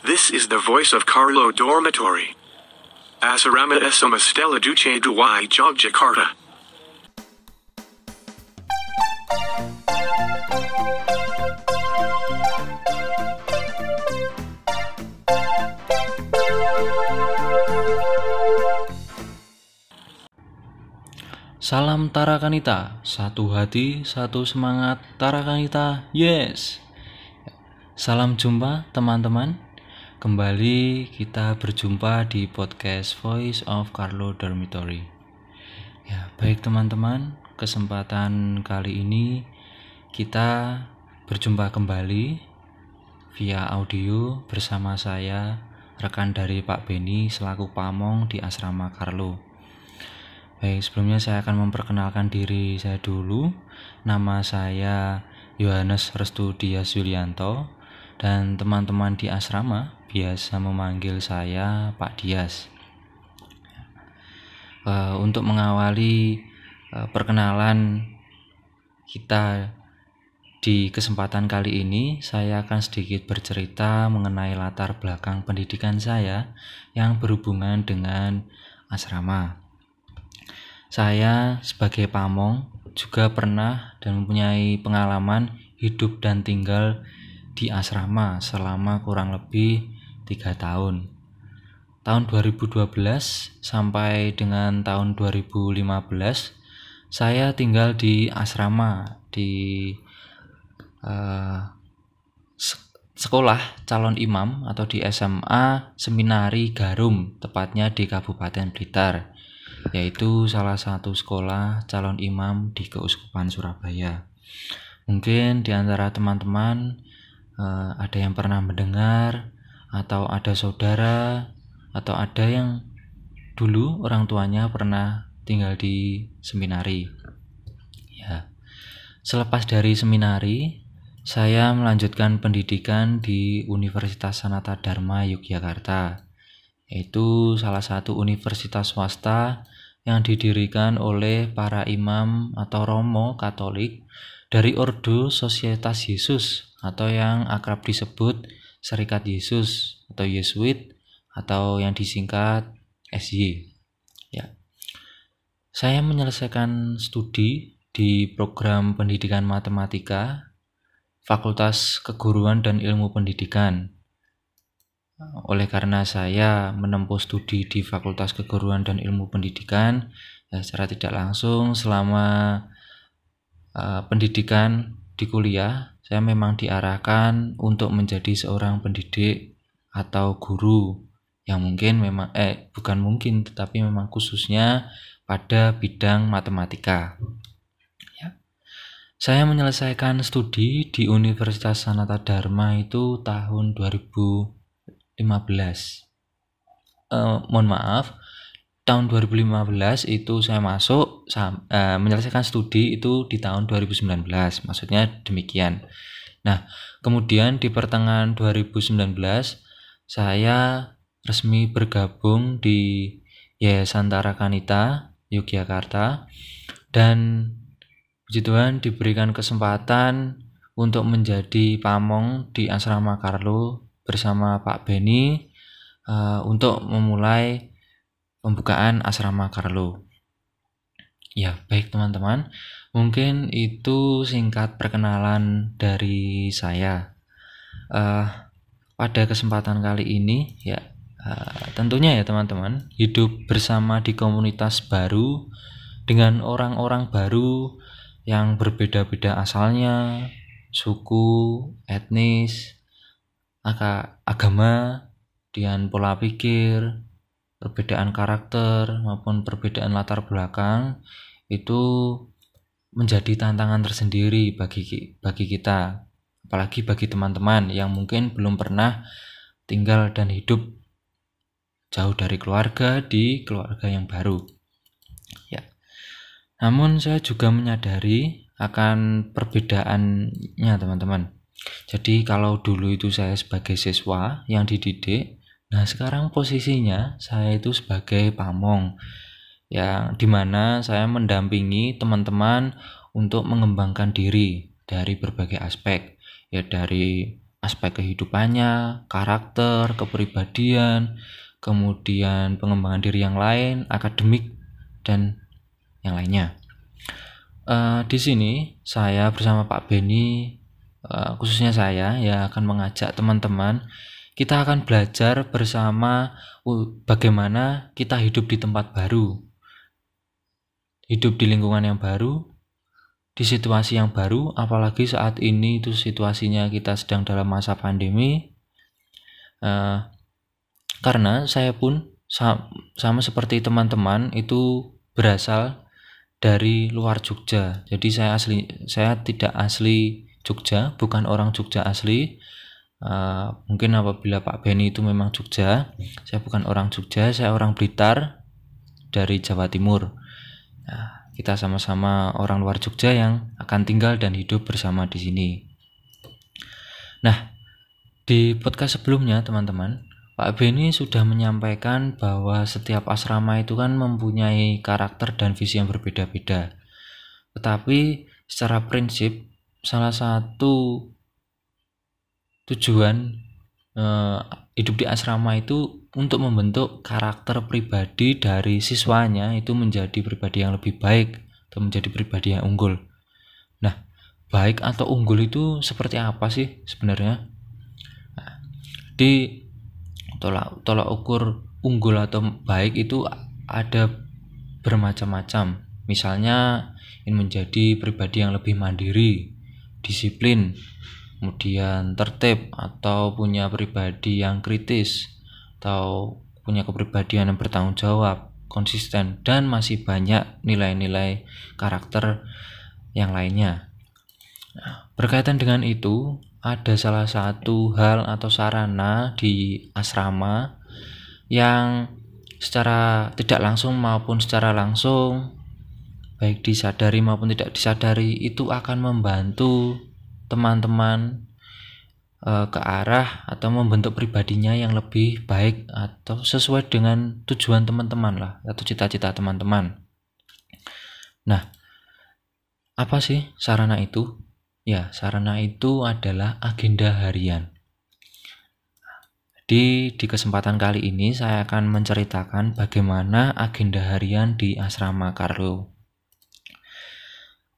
This is the voice of Carlo Dormitory. Asarama Esama Stella Duce Duwai Jogjakarta. Salam Tarakanita, satu hati, satu semangat Tarakanita, yes. Salam jumpa teman-teman. Kembali kita berjumpa di podcast Voice of Carlo Dormitory. Ya, baik teman-teman, kesempatan kali ini kita berjumpa kembali via audio bersama saya rekan dari Pak Beni selaku pamong di asrama Carlo. Baik, sebelumnya saya akan memperkenalkan diri saya dulu. Nama saya Yohanes Restu Dias Yulianto dan teman-teman di asrama biasa memanggil saya Pak Dias. Uh, untuk mengawali uh, perkenalan kita di kesempatan kali ini, saya akan sedikit bercerita mengenai latar belakang pendidikan saya yang berhubungan dengan asrama. Saya sebagai pamong juga pernah dan mempunyai pengalaman hidup dan tinggal di asrama selama kurang lebih tiga tahun. Tahun 2012 sampai dengan tahun 2015 saya tinggal di asrama di uh, sekolah calon imam atau di SMA Seminari Garum tepatnya di Kabupaten Blitar yaitu salah satu sekolah calon imam di Keuskupan Surabaya. Mungkin di antara teman-teman uh, ada yang pernah mendengar atau ada saudara atau ada yang dulu orang tuanya pernah tinggal di seminari. Ya. Selepas dari seminari, saya melanjutkan pendidikan di Universitas Sanata Dharma Yogyakarta yaitu salah satu universitas swasta yang didirikan oleh para imam atau romo Katolik dari Ordo Sosietas Yesus atau yang akrab disebut Serikat Yesus atau Yesuit atau yang disingkat SY. Ya. Saya menyelesaikan studi di program pendidikan matematika Fakultas Keguruan dan Ilmu Pendidikan oleh karena saya menempuh studi di Fakultas Keguruan dan Ilmu Pendidikan, ya secara tidak langsung selama uh, pendidikan di kuliah, saya memang diarahkan untuk menjadi seorang pendidik atau guru yang mungkin memang eh bukan mungkin tetapi memang khususnya pada bidang matematika. Ya. Saya menyelesaikan studi di Universitas Sanata Dharma itu tahun 2000 2015 uh, mohon maaf tahun 2015 itu saya masuk uh, menyelesaikan studi itu di tahun 2019 maksudnya demikian. Nah kemudian di pertengahan 2019 saya resmi bergabung di Yayasan Tarakanita Yogyakarta dan puji Tuhan diberikan kesempatan untuk menjadi pamong di asrama Carlo bersama Pak Beni uh, untuk memulai pembukaan asrama Carlo. Ya, baik teman-teman. Mungkin itu singkat perkenalan dari saya. Uh, pada kesempatan kali ini ya uh, tentunya ya teman-teman hidup bersama di komunitas baru dengan orang-orang baru yang berbeda-beda asalnya, suku, etnis, agama, dan pola pikir, perbedaan karakter maupun perbedaan latar belakang itu menjadi tantangan tersendiri bagi bagi kita, apalagi bagi teman-teman yang mungkin belum pernah tinggal dan hidup jauh dari keluarga di keluarga yang baru. Ya. Namun saya juga menyadari akan perbedaannya teman-teman. Jadi kalau dulu itu saya sebagai siswa yang dididik, nah sekarang posisinya saya itu sebagai pamong yang di mana saya mendampingi teman-teman untuk mengembangkan diri dari berbagai aspek ya dari aspek kehidupannya, karakter, kepribadian, kemudian pengembangan diri yang lain, akademik, dan yang lainnya. Uh, di sini saya bersama Pak Beni, uh, khususnya saya, yang akan mengajak teman-teman kita akan belajar bersama bagaimana kita hidup di tempat baru, hidup di lingkungan yang baru, di situasi yang baru, apalagi saat ini itu situasinya kita sedang dalam masa pandemi. Uh, karena saya pun sama seperti teman-teman itu berasal dari luar Jogja. Jadi saya asli saya tidak asli Jogja, bukan orang Jogja asli. Uh, mungkin apabila Pak Beni itu memang Jogja, saya bukan orang Jogja, saya orang Blitar dari Jawa Timur. Nah, kita sama-sama orang luar Jogja yang akan tinggal dan hidup bersama di sini. Nah, di podcast sebelumnya teman-teman, Pak Beni sudah menyampaikan bahwa setiap asrama itu kan mempunyai karakter dan visi yang berbeda-beda. Tetapi secara prinsip salah satu tujuan eh, hidup di asrama itu untuk membentuk karakter pribadi dari siswanya itu menjadi pribadi yang lebih baik atau menjadi pribadi yang unggul. Nah, baik atau unggul itu seperti apa sih sebenarnya? Nah, di tolak tolak ukur unggul atau baik itu ada bermacam-macam. Misalnya ingin menjadi pribadi yang lebih mandiri, disiplin, kemudian tertib atau punya pribadi yang kritis, atau punya kepribadian yang bertanggung jawab, konsisten, dan masih banyak nilai-nilai karakter yang lainnya. Nah, berkaitan dengan itu, ada salah satu hal atau sarana di asrama yang secara tidak langsung maupun secara langsung baik disadari maupun tidak disadari itu akan membantu teman-teman uh, ke arah atau membentuk pribadinya yang lebih baik atau sesuai dengan tujuan teman-teman lah atau cita-cita teman-teman. Nah, apa sih sarana itu? Ya, sarana itu adalah agenda harian. Di, di kesempatan kali ini saya akan menceritakan bagaimana agenda harian di asrama Carlo.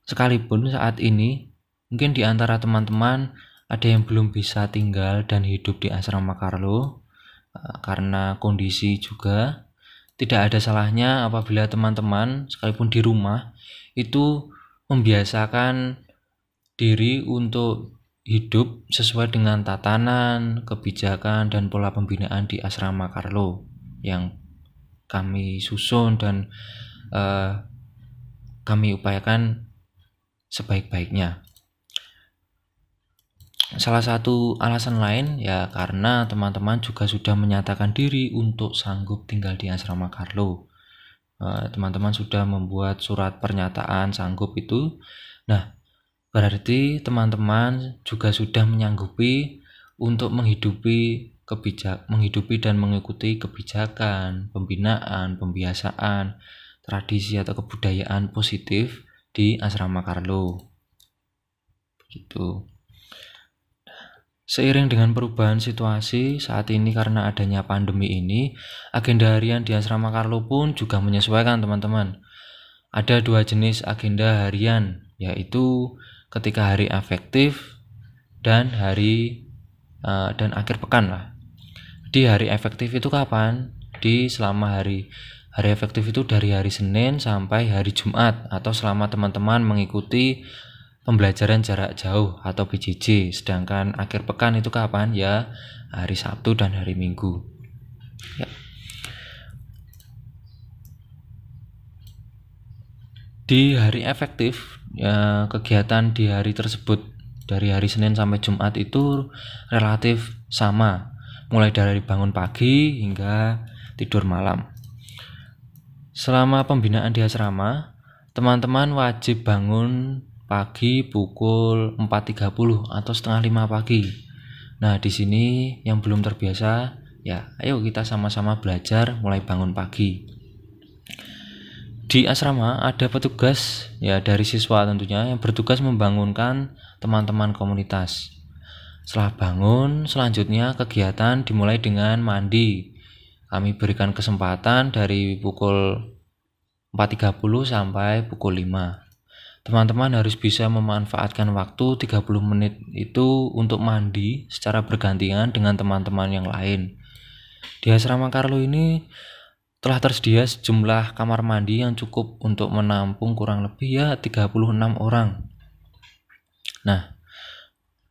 Sekalipun saat ini mungkin di antara teman-teman ada yang belum bisa tinggal dan hidup di asrama Carlo eh, karena kondisi juga tidak ada salahnya apabila teman-teman sekalipun di rumah itu membiasakan diri untuk hidup sesuai dengan tatanan, kebijakan, dan pola pembinaan di asrama Carlo yang kami susun dan uh, kami upayakan sebaik-baiknya. Salah satu alasan lain ya karena teman-teman juga sudah menyatakan diri untuk sanggup tinggal di asrama Carlo. Eh, teman-teman sudah membuat surat pernyataan sanggup itu. Nah, berarti teman-teman juga sudah menyanggupi untuk menghidupi kebijak menghidupi dan mengikuti kebijakan, pembinaan, pembiasaan, tradisi atau kebudayaan positif di asrama Carlo. Begitu. Seiring dengan perubahan situasi saat ini karena adanya pandemi ini, agenda harian di asrama Carlo pun juga menyesuaikan teman-teman. Ada dua jenis agenda harian, yaitu ketika hari efektif dan hari uh, dan akhir pekan lah. Di hari efektif itu kapan? Di selama hari hari efektif itu dari hari Senin sampai hari Jumat atau selama teman-teman mengikuti pembelajaran jarak jauh atau PJJ sedangkan akhir pekan itu kapan? Ya hari Sabtu dan hari Minggu. Ya. di hari efektif ya, kegiatan di hari tersebut dari hari Senin sampai Jumat itu relatif sama. Mulai dari bangun pagi hingga tidur malam. Selama pembinaan di asrama teman-teman wajib bangun pagi pukul 4.30 atau setengah lima pagi. Nah, di sini yang belum terbiasa, ya ayo kita sama-sama belajar mulai bangun pagi. Di asrama ada petugas ya dari siswa tentunya yang bertugas membangunkan teman-teman komunitas. Setelah bangun, selanjutnya kegiatan dimulai dengan mandi. Kami berikan kesempatan dari pukul 4.30 sampai pukul 5. Teman-teman harus bisa memanfaatkan waktu 30 menit itu untuk mandi secara bergantian dengan teman-teman yang lain. Di asrama Carlo ini telah tersedia sejumlah kamar mandi yang cukup untuk menampung kurang lebih ya 36 orang. Nah,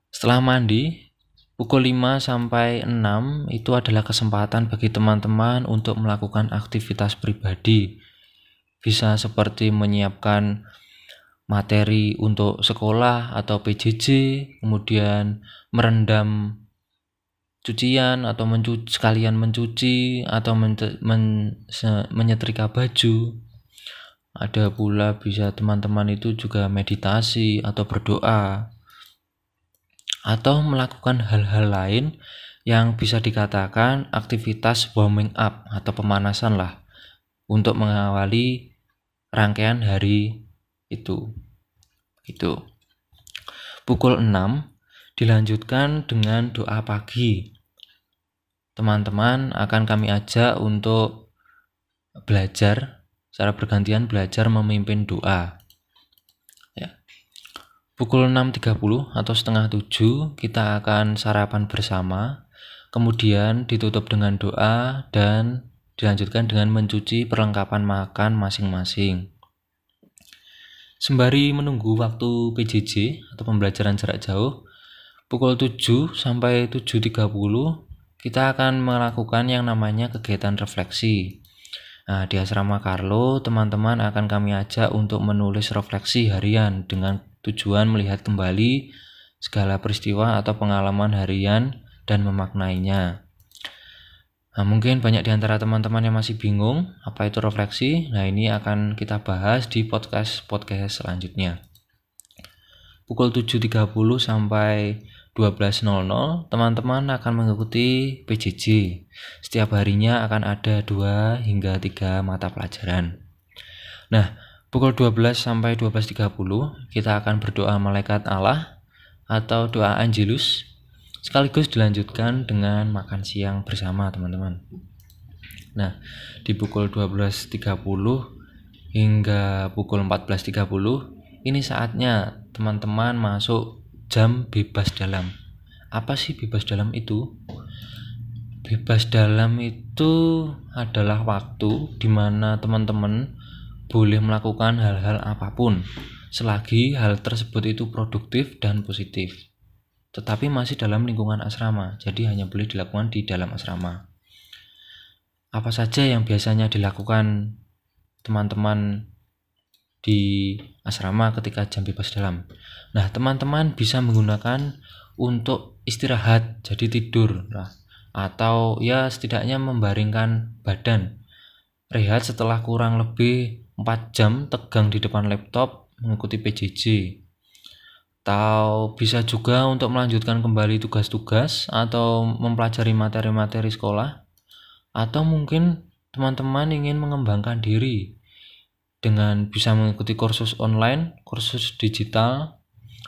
setelah mandi, pukul 5 sampai 6 itu adalah kesempatan bagi teman-teman untuk melakukan aktivitas pribadi. Bisa seperti menyiapkan materi untuk sekolah atau PJJ, kemudian merendam cucian atau mencuci, sekalian mencuci atau men, men, se, menyetrika baju. Ada pula bisa teman-teman itu juga meditasi atau berdoa atau melakukan hal-hal lain yang bisa dikatakan aktivitas warming up atau pemanasan lah untuk mengawali rangkaian hari itu. Itu. Pukul 6 dilanjutkan dengan doa pagi. Teman-teman akan kami ajak untuk belajar secara bergantian belajar memimpin doa. Ya. Pukul 6.30 atau setengah 7 kita akan sarapan bersama, kemudian ditutup dengan doa dan dilanjutkan dengan mencuci perlengkapan makan masing-masing. Sembari menunggu waktu PJJ atau pembelajaran jarak jauh, pukul 7 sampai 7.30 kita akan melakukan yang namanya kegiatan refleksi. Nah, di asrama Carlo, teman-teman akan kami ajak untuk menulis refleksi harian dengan tujuan melihat kembali segala peristiwa atau pengalaman harian dan memaknainya. Nah, mungkin banyak di antara teman-teman yang masih bingung apa itu refleksi. Nah, ini akan kita bahas di podcast-podcast selanjutnya. Pukul 7.30 sampai 12.00 teman-teman akan mengikuti PJJ. Setiap harinya akan ada 2 hingga 3 mata pelajaran. Nah, pukul 12 sampai 12.30 kita akan berdoa malaikat Allah atau doa Angelus sekaligus dilanjutkan dengan makan siang bersama teman-teman. Nah, di pukul 12.30 hingga pukul 14.30 ini saatnya teman-teman masuk jam bebas dalam. Apa sih bebas dalam itu? Bebas dalam itu adalah waktu di mana teman-teman boleh melakukan hal-hal apa pun selagi hal tersebut itu produktif dan positif. Tetapi masih dalam lingkungan asrama, jadi hanya boleh dilakukan di dalam asrama. Apa saja yang biasanya dilakukan teman-teman di asrama ketika jam bebas dalam. Nah, teman-teman bisa menggunakan untuk istirahat, jadi tidur lah, atau ya setidaknya membaringkan badan. Rehat setelah kurang lebih 4 jam tegang di depan laptop mengikuti PJJ. Atau bisa juga untuk melanjutkan kembali tugas-tugas atau mempelajari materi-materi sekolah. Atau mungkin teman-teman ingin mengembangkan diri dengan bisa mengikuti kursus online, kursus digital,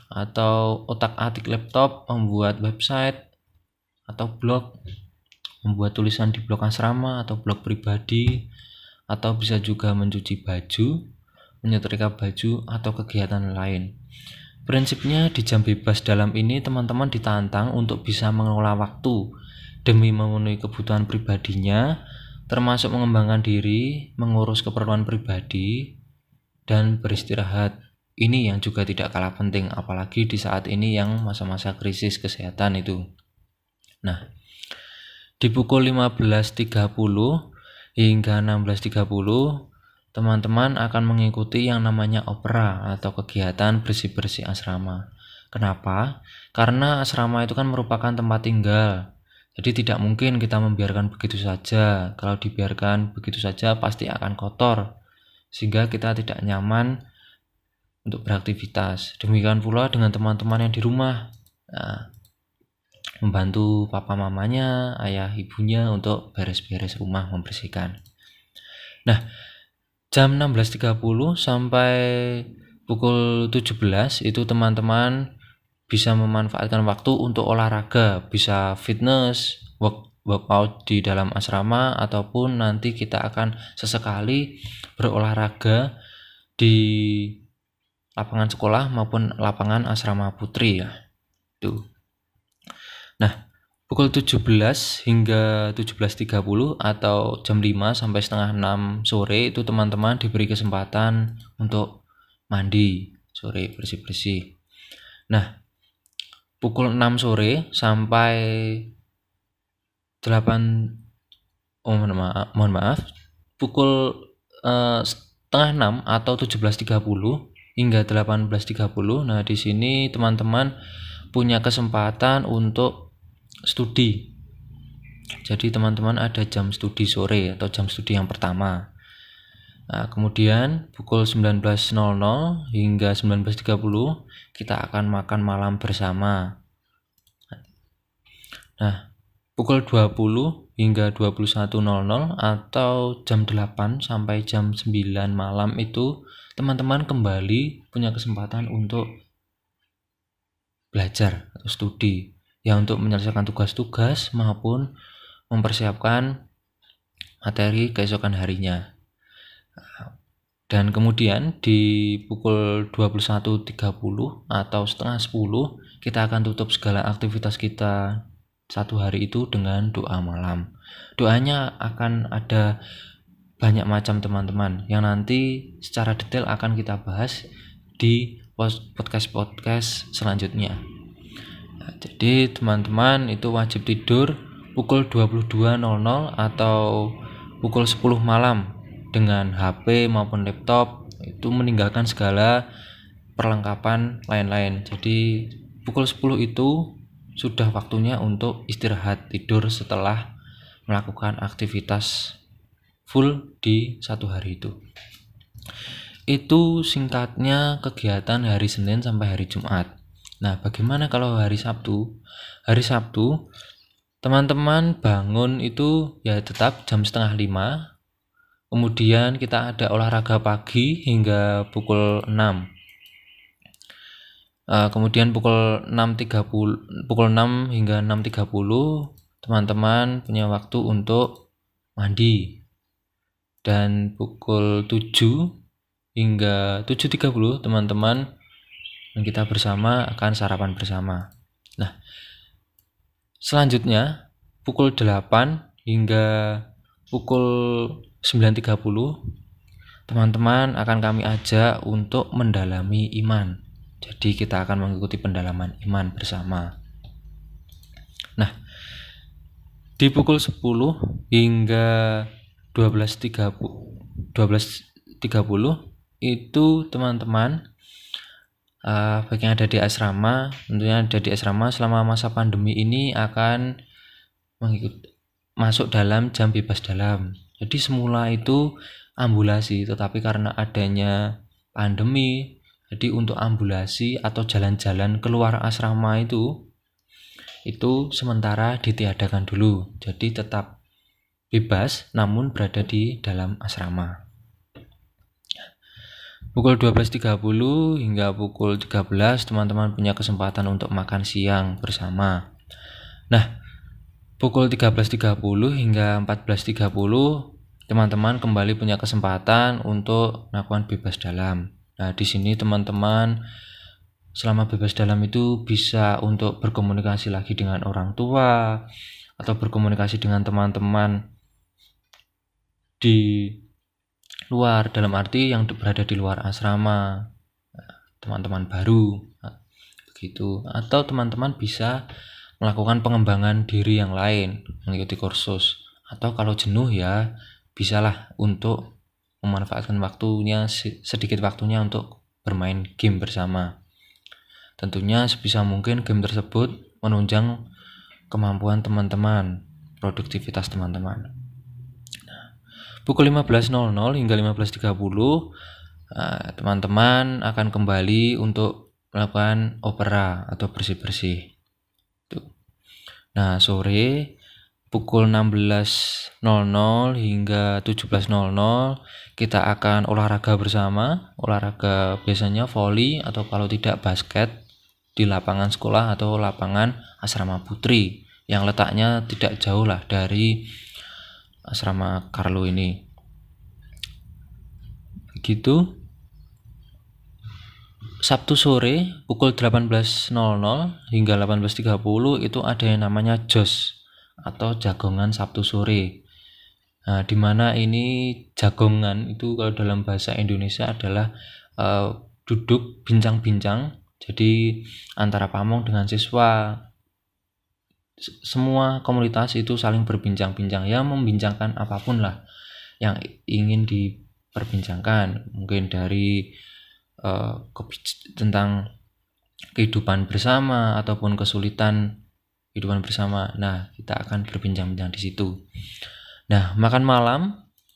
atau otak-atik laptop, membuat website atau blog, membuat tulisan di blog asrama atau blog pribadi, atau bisa juga mencuci baju, menyetrika baju, atau kegiatan lain. Prinsipnya di jam bebas dalam ini teman-teman ditantang untuk bisa mengelola waktu demi memenuhi kebutuhan pribadinya termasuk mengembangkan diri, mengurus keperluan pribadi, dan beristirahat. Ini yang juga tidak kalah penting, apalagi di saat ini yang masa-masa krisis kesehatan itu. Nah, di pukul 15.30 hingga 16.30, teman-teman akan mengikuti yang namanya opera atau kegiatan bersih-bersih asrama. Kenapa? Karena asrama itu kan merupakan tempat tinggal jadi tidak mungkin kita membiarkan begitu saja. Kalau dibiarkan begitu saja pasti akan kotor. Sehingga kita tidak nyaman untuk beraktivitas. Demikian pula dengan teman-teman yang di rumah. Nah, membantu papa mamanya, ayah ibunya untuk beres-beres rumah, membersihkan. Nah, jam 16.30 sampai pukul 17 itu teman-teman bisa memanfaatkan waktu untuk olahraga, bisa fitness, work, workout di dalam asrama ataupun nanti kita akan sesekali berolahraga di lapangan sekolah maupun lapangan asrama putri ya. Tuh. Nah, pukul 17 hingga 17.30 atau jam 5 sampai setengah 6 sore itu teman-teman diberi kesempatan untuk mandi sore bersih-bersih. Nah, pukul 6 sore sampai 8 oh mohon maaf, mohon maaf pukul uh, setengah 6 atau 17.30 hingga 18.30 nah di sini teman-teman punya kesempatan untuk studi. Jadi teman-teman ada jam studi sore atau jam studi yang pertama. Nah, kemudian pukul 19.00 hingga 19.30 kita akan makan malam bersama. Nah, pukul 20 hingga 21.00 atau jam 8 sampai jam 9 malam itu teman-teman kembali punya kesempatan untuk belajar atau studi ya untuk menyelesaikan tugas-tugas maupun mempersiapkan materi keesokan harinya. Dan kemudian di pukul 21.30 atau setengah 10 kita akan tutup segala aktivitas kita satu hari itu dengan doa malam. Doanya akan ada banyak macam teman-teman yang nanti secara detail akan kita bahas di podcast-podcast selanjutnya. Nah, jadi teman-teman itu wajib tidur pukul 22.00 atau pukul 10 malam dengan HP maupun laptop itu meninggalkan segala perlengkapan lain-lain. Jadi pukul 10 itu sudah waktunya untuk istirahat tidur setelah melakukan aktivitas full di satu hari itu. Itu singkatnya kegiatan hari Senin sampai hari Jumat. Nah, bagaimana kalau hari Sabtu? Hari Sabtu, teman-teman bangun itu ya tetap jam setengah lima Kemudian kita ada olahraga pagi hingga pukul 6. Uh, eh, kemudian pukul 6.30 pukul 6 hingga 6.30 teman-teman punya waktu untuk mandi. Dan pukul 7 hingga 7.30 teman-teman dan kita bersama akan sarapan bersama. Nah, selanjutnya pukul 8 hingga pukul 9.30 teman-teman akan kami ajak untuk mendalami iman. Jadi kita akan mengikuti pendalaman iman bersama. Nah, di pukul 10 hingga 12.30 12.30 itu teman-teman uh, bagi yang ada di asrama, tentunya ada di asrama selama masa pandemi ini akan mengikuti masuk dalam jam bebas dalam jadi semula itu ambulasi, tetapi karena adanya pandemi, jadi untuk ambulasi atau jalan-jalan keluar asrama itu itu sementara ditiadakan dulu. Jadi tetap bebas namun berada di dalam asrama. Pukul 12.30 hingga pukul 13 teman-teman punya kesempatan untuk makan siang bersama. Nah, pukul 13.30 hingga 14.30 teman-teman kembali punya kesempatan untuk melakukan bebas dalam. Nah, di sini teman-teman selama bebas dalam itu bisa untuk berkomunikasi lagi dengan orang tua atau berkomunikasi dengan teman-teman di luar dalam arti yang berada di luar asrama teman-teman baru begitu atau teman-teman bisa melakukan pengembangan diri yang lain mengikuti kursus atau kalau jenuh ya bisalah untuk memanfaatkan waktunya sedikit waktunya untuk bermain game bersama. Tentunya sebisa mungkin game tersebut menunjang kemampuan teman-teman, produktivitas teman-teman. Pukul 15.00 hingga 15.30 eh, teman-teman akan kembali untuk melakukan opera atau bersih-bersih. Nah, sore pukul 16.00 hingga 17.00 kita akan olahraga bersama olahraga biasanya volley atau kalau tidak basket di lapangan sekolah atau lapangan asrama putri yang letaknya tidak jauh lah dari asrama Carlo ini. Begitu. Sabtu sore pukul 18.00 hingga 18.30 itu ada yang namanya JOS atau jagongan Sabtu sore. Nah, di mana ini jagongan itu kalau dalam bahasa Indonesia adalah uh, duduk bincang-bincang. Jadi antara pamong dengan siswa semua komunitas itu saling berbincang-bincang ya membincangkan apa pun lah yang ingin diperbincangkan. Mungkin dari uh, tentang kehidupan bersama ataupun kesulitan kehidupan bersama. Nah kita akan berbincang-bincang di situ. Nah makan malam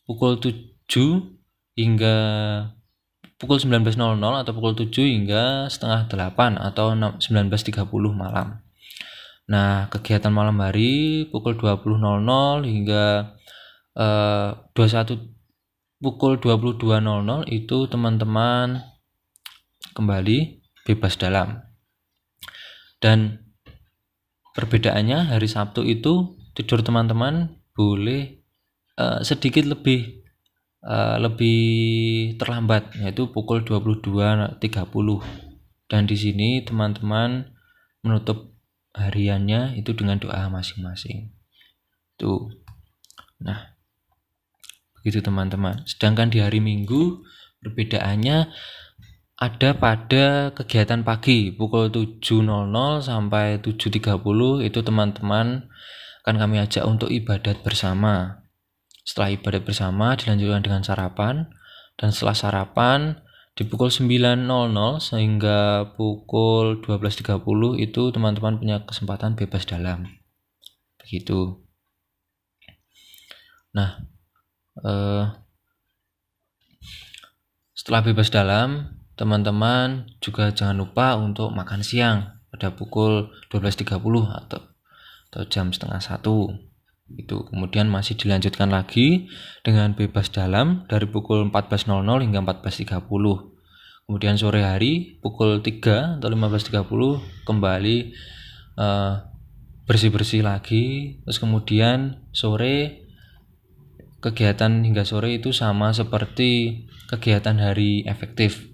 pukul 7 hingga pukul 19.00 atau pukul 7 hingga setengah 8 atau 19.30 malam Nah, kegiatan malam hari pukul 20.00 hingga uh, 21 pukul 22.00 itu teman-teman kembali bebas dalam. Dan perbedaannya hari Sabtu itu tidur teman-teman boleh uh, sedikit lebih uh, lebih terlambat yaitu pukul 22.30 dan di sini teman-teman menutup hariannya itu dengan doa masing-masing. Tuh. Nah, begitu teman-teman. Sedangkan di hari Minggu perbedaannya ada pada kegiatan pagi pukul 7.00 sampai 7.30 itu teman-teman akan kami ajak untuk ibadat bersama. Setelah ibadat bersama dilanjutkan dengan sarapan dan setelah sarapan di pukul 9.00 sehingga pukul 12.30 itu teman-teman punya kesempatan bebas dalam. Begitu. Nah eh, setelah bebas dalam teman-teman juga jangan lupa untuk makan siang pada pukul 12.30 atau atau jam setengah satu itu. Kemudian masih dilanjutkan lagi dengan bebas dalam dari pukul 14.00 hingga 14.30 kemudian sore hari pukul 3 atau 15.30 kembali uh, bersih-bersih lagi. Terus kemudian sore kegiatan hingga sore itu sama seperti kegiatan hari efektif.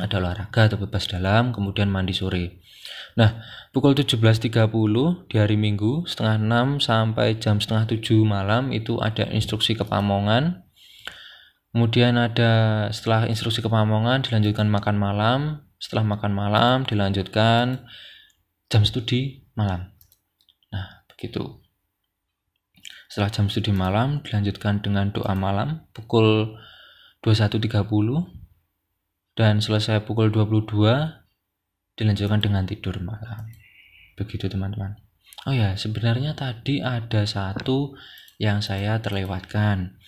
Ada olahraga atau bebas dalam kemudian mandi sore Nah, pukul 17.30 di hari Minggu setengah 6 sampai jam setengah 7 malam itu ada instruksi kepamongan. Kemudian ada setelah instruksi kepamongan dilanjutkan makan malam. Setelah makan malam dilanjutkan jam studi malam. Nah, begitu. Setelah jam studi malam dilanjutkan dengan doa malam pukul 21.30 dan selesai pukul 22 dilanjutkan dengan tidur malam. Begitu teman-teman. Oh ya, sebenarnya tadi ada satu yang saya terlewatkan,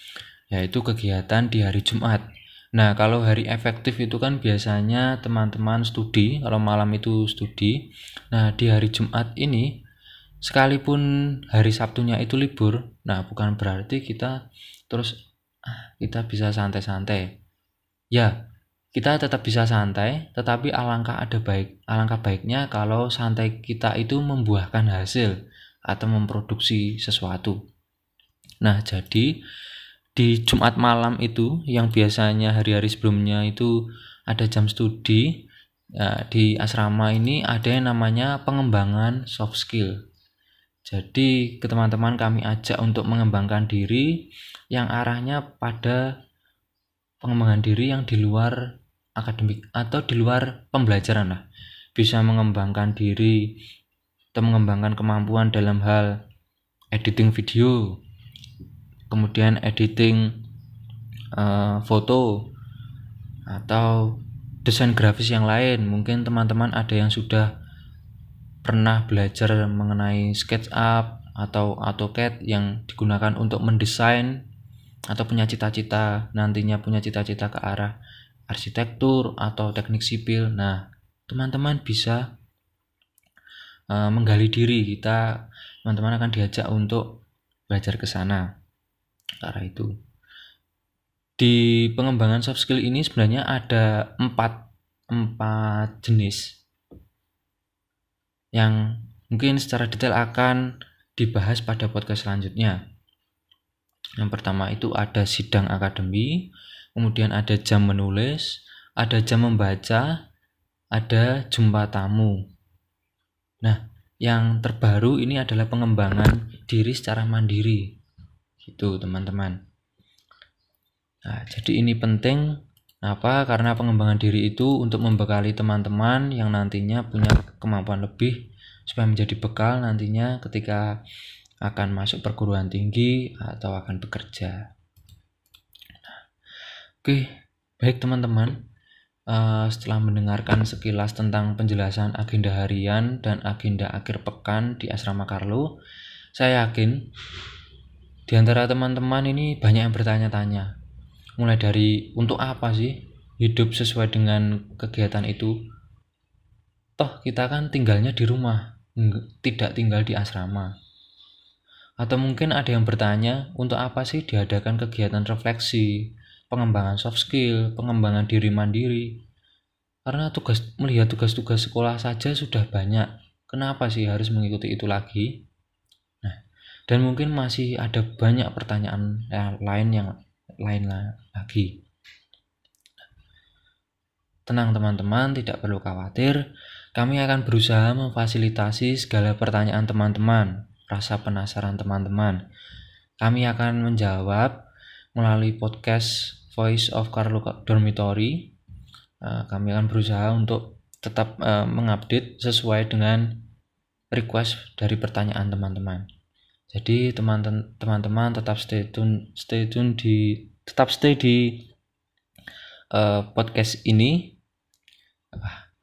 yaitu kegiatan di hari Jumat. Nah, kalau hari efektif itu kan biasanya teman-teman studi, kalau malam itu studi. Nah, di hari Jumat ini, sekalipun hari Sabtunya itu libur, nah bukan berarti kita terus ah, kita bisa santai-santai. Ya, kita tetap bisa santai, tetapi alangkah ada baik, alangkah baiknya kalau santai kita itu membuahkan hasil atau memproduksi sesuatu. Nah, jadi di Jumat malam itu yang biasanya hari-hari sebelumnya itu ada jam studi, ya, di asrama ini ada yang namanya pengembangan soft skill. Jadi ke teman-teman kami ajak untuk mengembangkan diri yang arahnya pada pengembangan diri yang di luar akademik atau di luar pembelajaran lah. Bisa mengembangkan diri atau mengembangkan kemampuan dalam hal editing video kemudian editing uh, foto atau desain grafis yang lain. Mungkin teman-teman ada yang sudah pernah belajar mengenai SketchUp atau AutoCAD yang digunakan untuk mendesain atau punya cita-cita nantinya punya cita-cita ke arah arsitektur atau teknik sipil. Nah, teman-teman bisa uh, menggali diri. Kita teman-teman akan diajak untuk belajar ke sana. Cara itu. Di pengembangan soft skill ini sebenarnya ada empat empat jenis yang mungkin secara detail akan dibahas pada podcast selanjutnya. Yang pertama itu ada sidang akademi, kemudian ada jam menulis, ada jam membaca, ada jumpa tamu. Nah, yang terbaru ini adalah pengembangan diri secara mandiri. Gitu, teman-teman. Nah, jadi ini penting apa? Karena pengembangan diri itu untuk membekali teman-teman yang nantinya punya kemampuan lebih supaya menjadi bekal nantinya ketika akan masuk perguruan tinggi atau akan bekerja. Oke, baik teman-teman. Uh, setelah mendengarkan sekilas tentang penjelasan agenda harian dan agenda akhir pekan di asrama Carlo, saya yakin di antara teman-teman ini banyak yang bertanya-tanya. Mulai dari untuk apa sih hidup sesuai dengan kegiatan itu? Toh kita kan tinggalnya di rumah, tidak tinggal di asrama. Atau mungkin ada yang bertanya, untuk apa sih diadakan kegiatan refleksi, pengembangan soft skill, pengembangan diri mandiri. Karena tugas melihat tugas-tugas sekolah saja sudah banyak. Kenapa sih harus mengikuti itu lagi? Nah, dan mungkin masih ada banyak pertanyaan yang lain yang lain lagi. Tenang teman-teman, tidak perlu khawatir. Kami akan berusaha memfasilitasi segala pertanyaan teman-teman, rasa penasaran teman-teman. Kami akan menjawab melalui podcast Voice of Carlo Dormitory. Uh, kami akan berusaha untuk tetap uh, mengupdate sesuai dengan request dari pertanyaan teman-teman. Jadi teman-teman tetap stay tune stay tune di tetap stay di uh, podcast ini.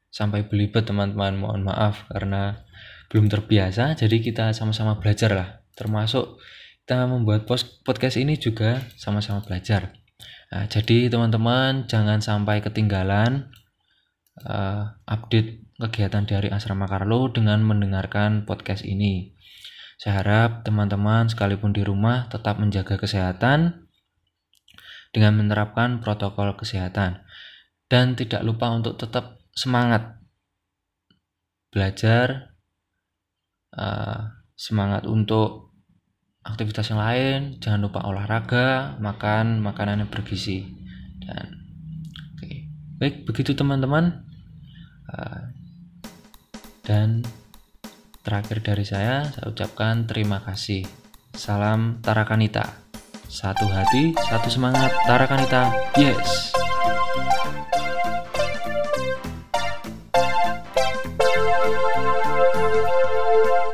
sampai belibet teman-teman mohon maaf karena belum terbiasa jadi kita sama-sama belajar lah termasuk kita membuat podcast ini juga sama-sama belajar Nah, jadi teman-teman jangan sampai ketinggalan uh, update kegiatan dari Asrama Carlo dengan mendengarkan podcast ini. Saya harap teman-teman sekalipun di rumah tetap menjaga kesehatan dengan menerapkan protokol kesehatan dan tidak lupa untuk tetap semangat belajar, uh, semangat untuk aktivitas yang lain jangan lupa olahraga makan makanan yang bergizi. Dan oke. Okay. baik begitu teman-teman. Uh, dan terakhir dari saya saya ucapkan terima kasih. Salam Tarakanita. Satu hati satu semangat Tarakanita. Yes